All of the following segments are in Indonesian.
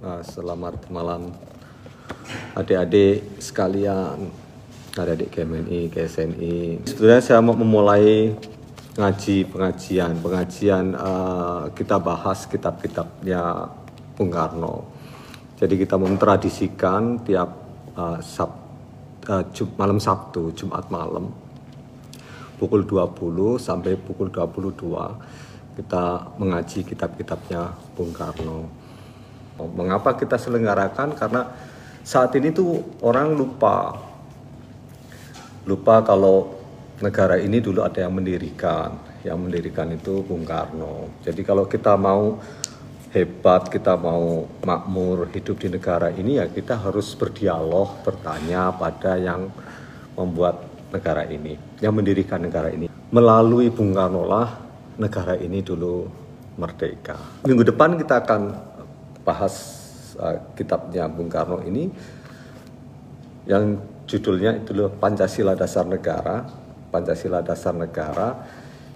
Nah, selamat malam adik-adik sekalian, adik-adik KMNI, KSNI. Sebenarnya saya mau memulai ngaji pengajian, pengajian uh, kita bahas kitab-kitabnya Bung Karno. Jadi kita mentradisikan tiap uh, Sab, uh, Jum, malam Sabtu, Jumat malam pukul 20 sampai pukul 22 kita mengaji kitab-kitabnya Bung Karno. Mengapa kita selenggarakan? Karena saat ini tuh orang lupa. Lupa kalau negara ini dulu ada yang mendirikan. Yang mendirikan itu Bung Karno. Jadi kalau kita mau hebat, kita mau makmur hidup di negara ini ya kita harus berdialog, bertanya pada yang membuat negara ini, yang mendirikan negara ini. Melalui Bung Karno lah negara ini dulu merdeka. Minggu depan kita akan bahas uh, kitabnya Bung Karno ini yang judulnya itu loh Pancasila Dasar Negara. Pancasila Dasar Negara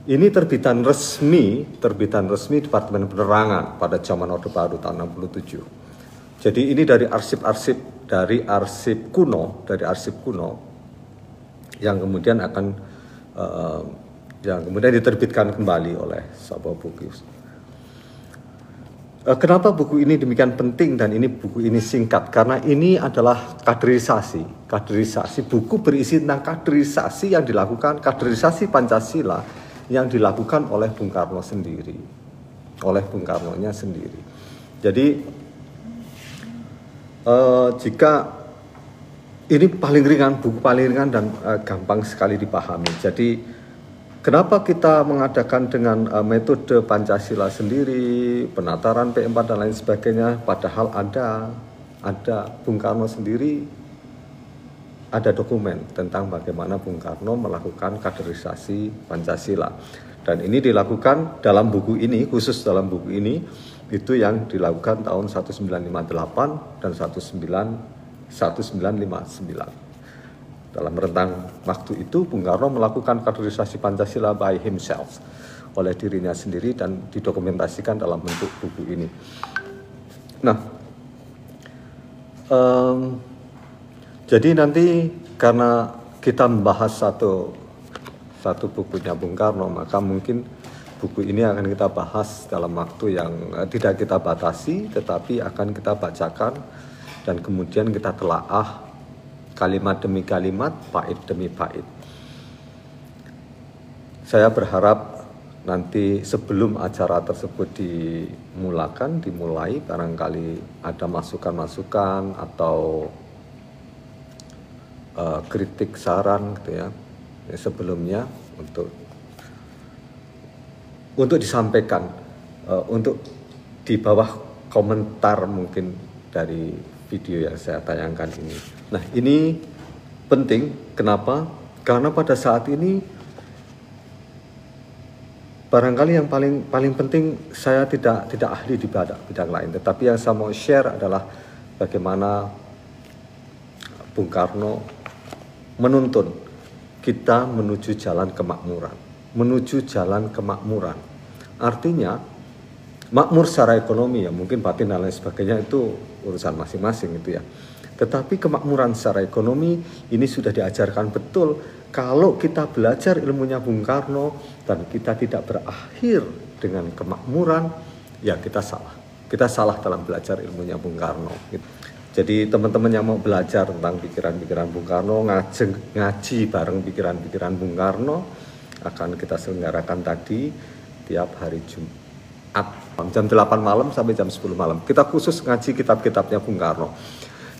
ini terbitan resmi, terbitan resmi Departemen Penerangan pada zaman Orde Baru tahun 67. Jadi ini dari arsip-arsip dari arsip kuno, dari arsip kuno yang kemudian akan uh, yang kemudian diterbitkan kembali oleh Sabah Bugis. Eh, kenapa buku ini demikian penting dan ini buku ini singkat? Karena ini adalah kaderisasi. Kaderisasi buku berisi tentang kaderisasi yang dilakukan, kaderisasi Pancasila yang dilakukan oleh Bung Karno sendiri, oleh Bung Karno-nya sendiri. Jadi uh, jika ini paling ringan, buku paling ringan dan uh, gampang sekali dipahami. Jadi Kenapa kita mengadakan dengan uh, metode Pancasila sendiri, penataran P4 dan lain sebagainya, padahal ada ada Bung Karno sendiri ada dokumen tentang bagaimana Bung Karno melakukan kaderisasi Pancasila. Dan ini dilakukan dalam buku ini, khusus dalam buku ini, itu yang dilakukan tahun 1958 dan 19, 1959. Dalam rentang waktu itu, Bung Karno melakukan kaderisasi Pancasila by himself oleh dirinya sendiri dan didokumentasikan dalam bentuk buku ini. Nah, um, jadi nanti karena kita membahas satu satu bukunya Bung Karno, maka mungkin buku ini akan kita bahas dalam waktu yang eh, tidak kita batasi, tetapi akan kita bacakan dan kemudian kita telaah kalimat demi kalimat, pahit demi pahit. Saya berharap nanti sebelum acara tersebut dimulakan, dimulai, barangkali ada masukan-masukan atau uh, kritik saran gitu ya, ya sebelumnya untuk untuk disampaikan uh, untuk di bawah komentar mungkin dari video yang saya tayangkan ini. Nah, ini penting. Kenapa? Karena pada saat ini barangkali yang paling paling penting saya tidak tidak ahli di bidang, bidang lain, tetapi yang saya mau share adalah bagaimana Bung Karno menuntun kita menuju jalan kemakmuran, menuju jalan kemakmuran. Artinya makmur secara ekonomi ya mungkin batin dan lain sebagainya itu urusan masing-masing itu ya. Tetapi kemakmuran secara ekonomi ini sudah diajarkan betul kalau kita belajar ilmunya Bung Karno dan kita tidak berakhir dengan kemakmuran ya kita salah. Kita salah dalam belajar ilmunya Bung Karno jadi teman-teman yang mau belajar tentang pikiran-pikiran Bung Karno ngaji, ngaji bareng pikiran-pikiran Bung Karno akan kita selenggarakan tadi tiap hari Jumat jam 8 malam sampai jam 10 malam. Kita khusus ngaji kitab-kitabnya Bung Karno.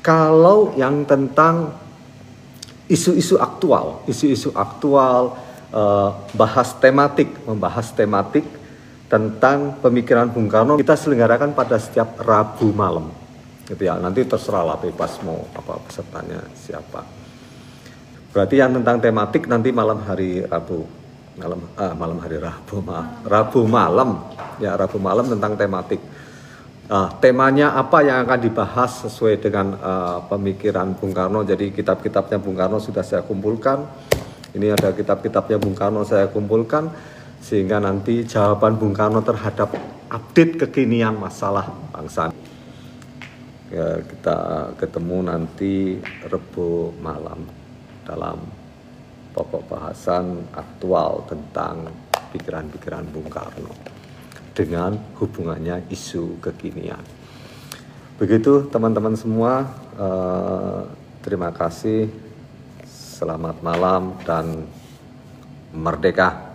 Kalau yang tentang isu-isu aktual, isu-isu aktual, eh, bahas tematik, membahas tematik tentang pemikiran Bung Karno, kita selenggarakan pada setiap Rabu malam. Gitu ya, nanti terserah lah bebas mau apa pesertanya siapa. Berarti yang tentang tematik nanti malam hari Rabu malam ah, malam hari Rabu maaf Rabu malam. Ya Rabu malam tentang tematik. Uh, temanya apa yang akan dibahas sesuai dengan uh, pemikiran Bung Karno. Jadi kitab-kitabnya Bung Karno sudah saya kumpulkan. Ini ada kitab-kitabnya Bung Karno saya kumpulkan sehingga nanti jawaban Bung Karno terhadap update kekinian masalah bangsa. Ya, kita ketemu nanti Rebo malam. Dalam pokok bahasan aktual tentang pikiran-pikiran Bung Karno dengan hubungannya isu kekinian. Begitu teman-teman semua, eh, terima kasih, selamat malam dan merdeka.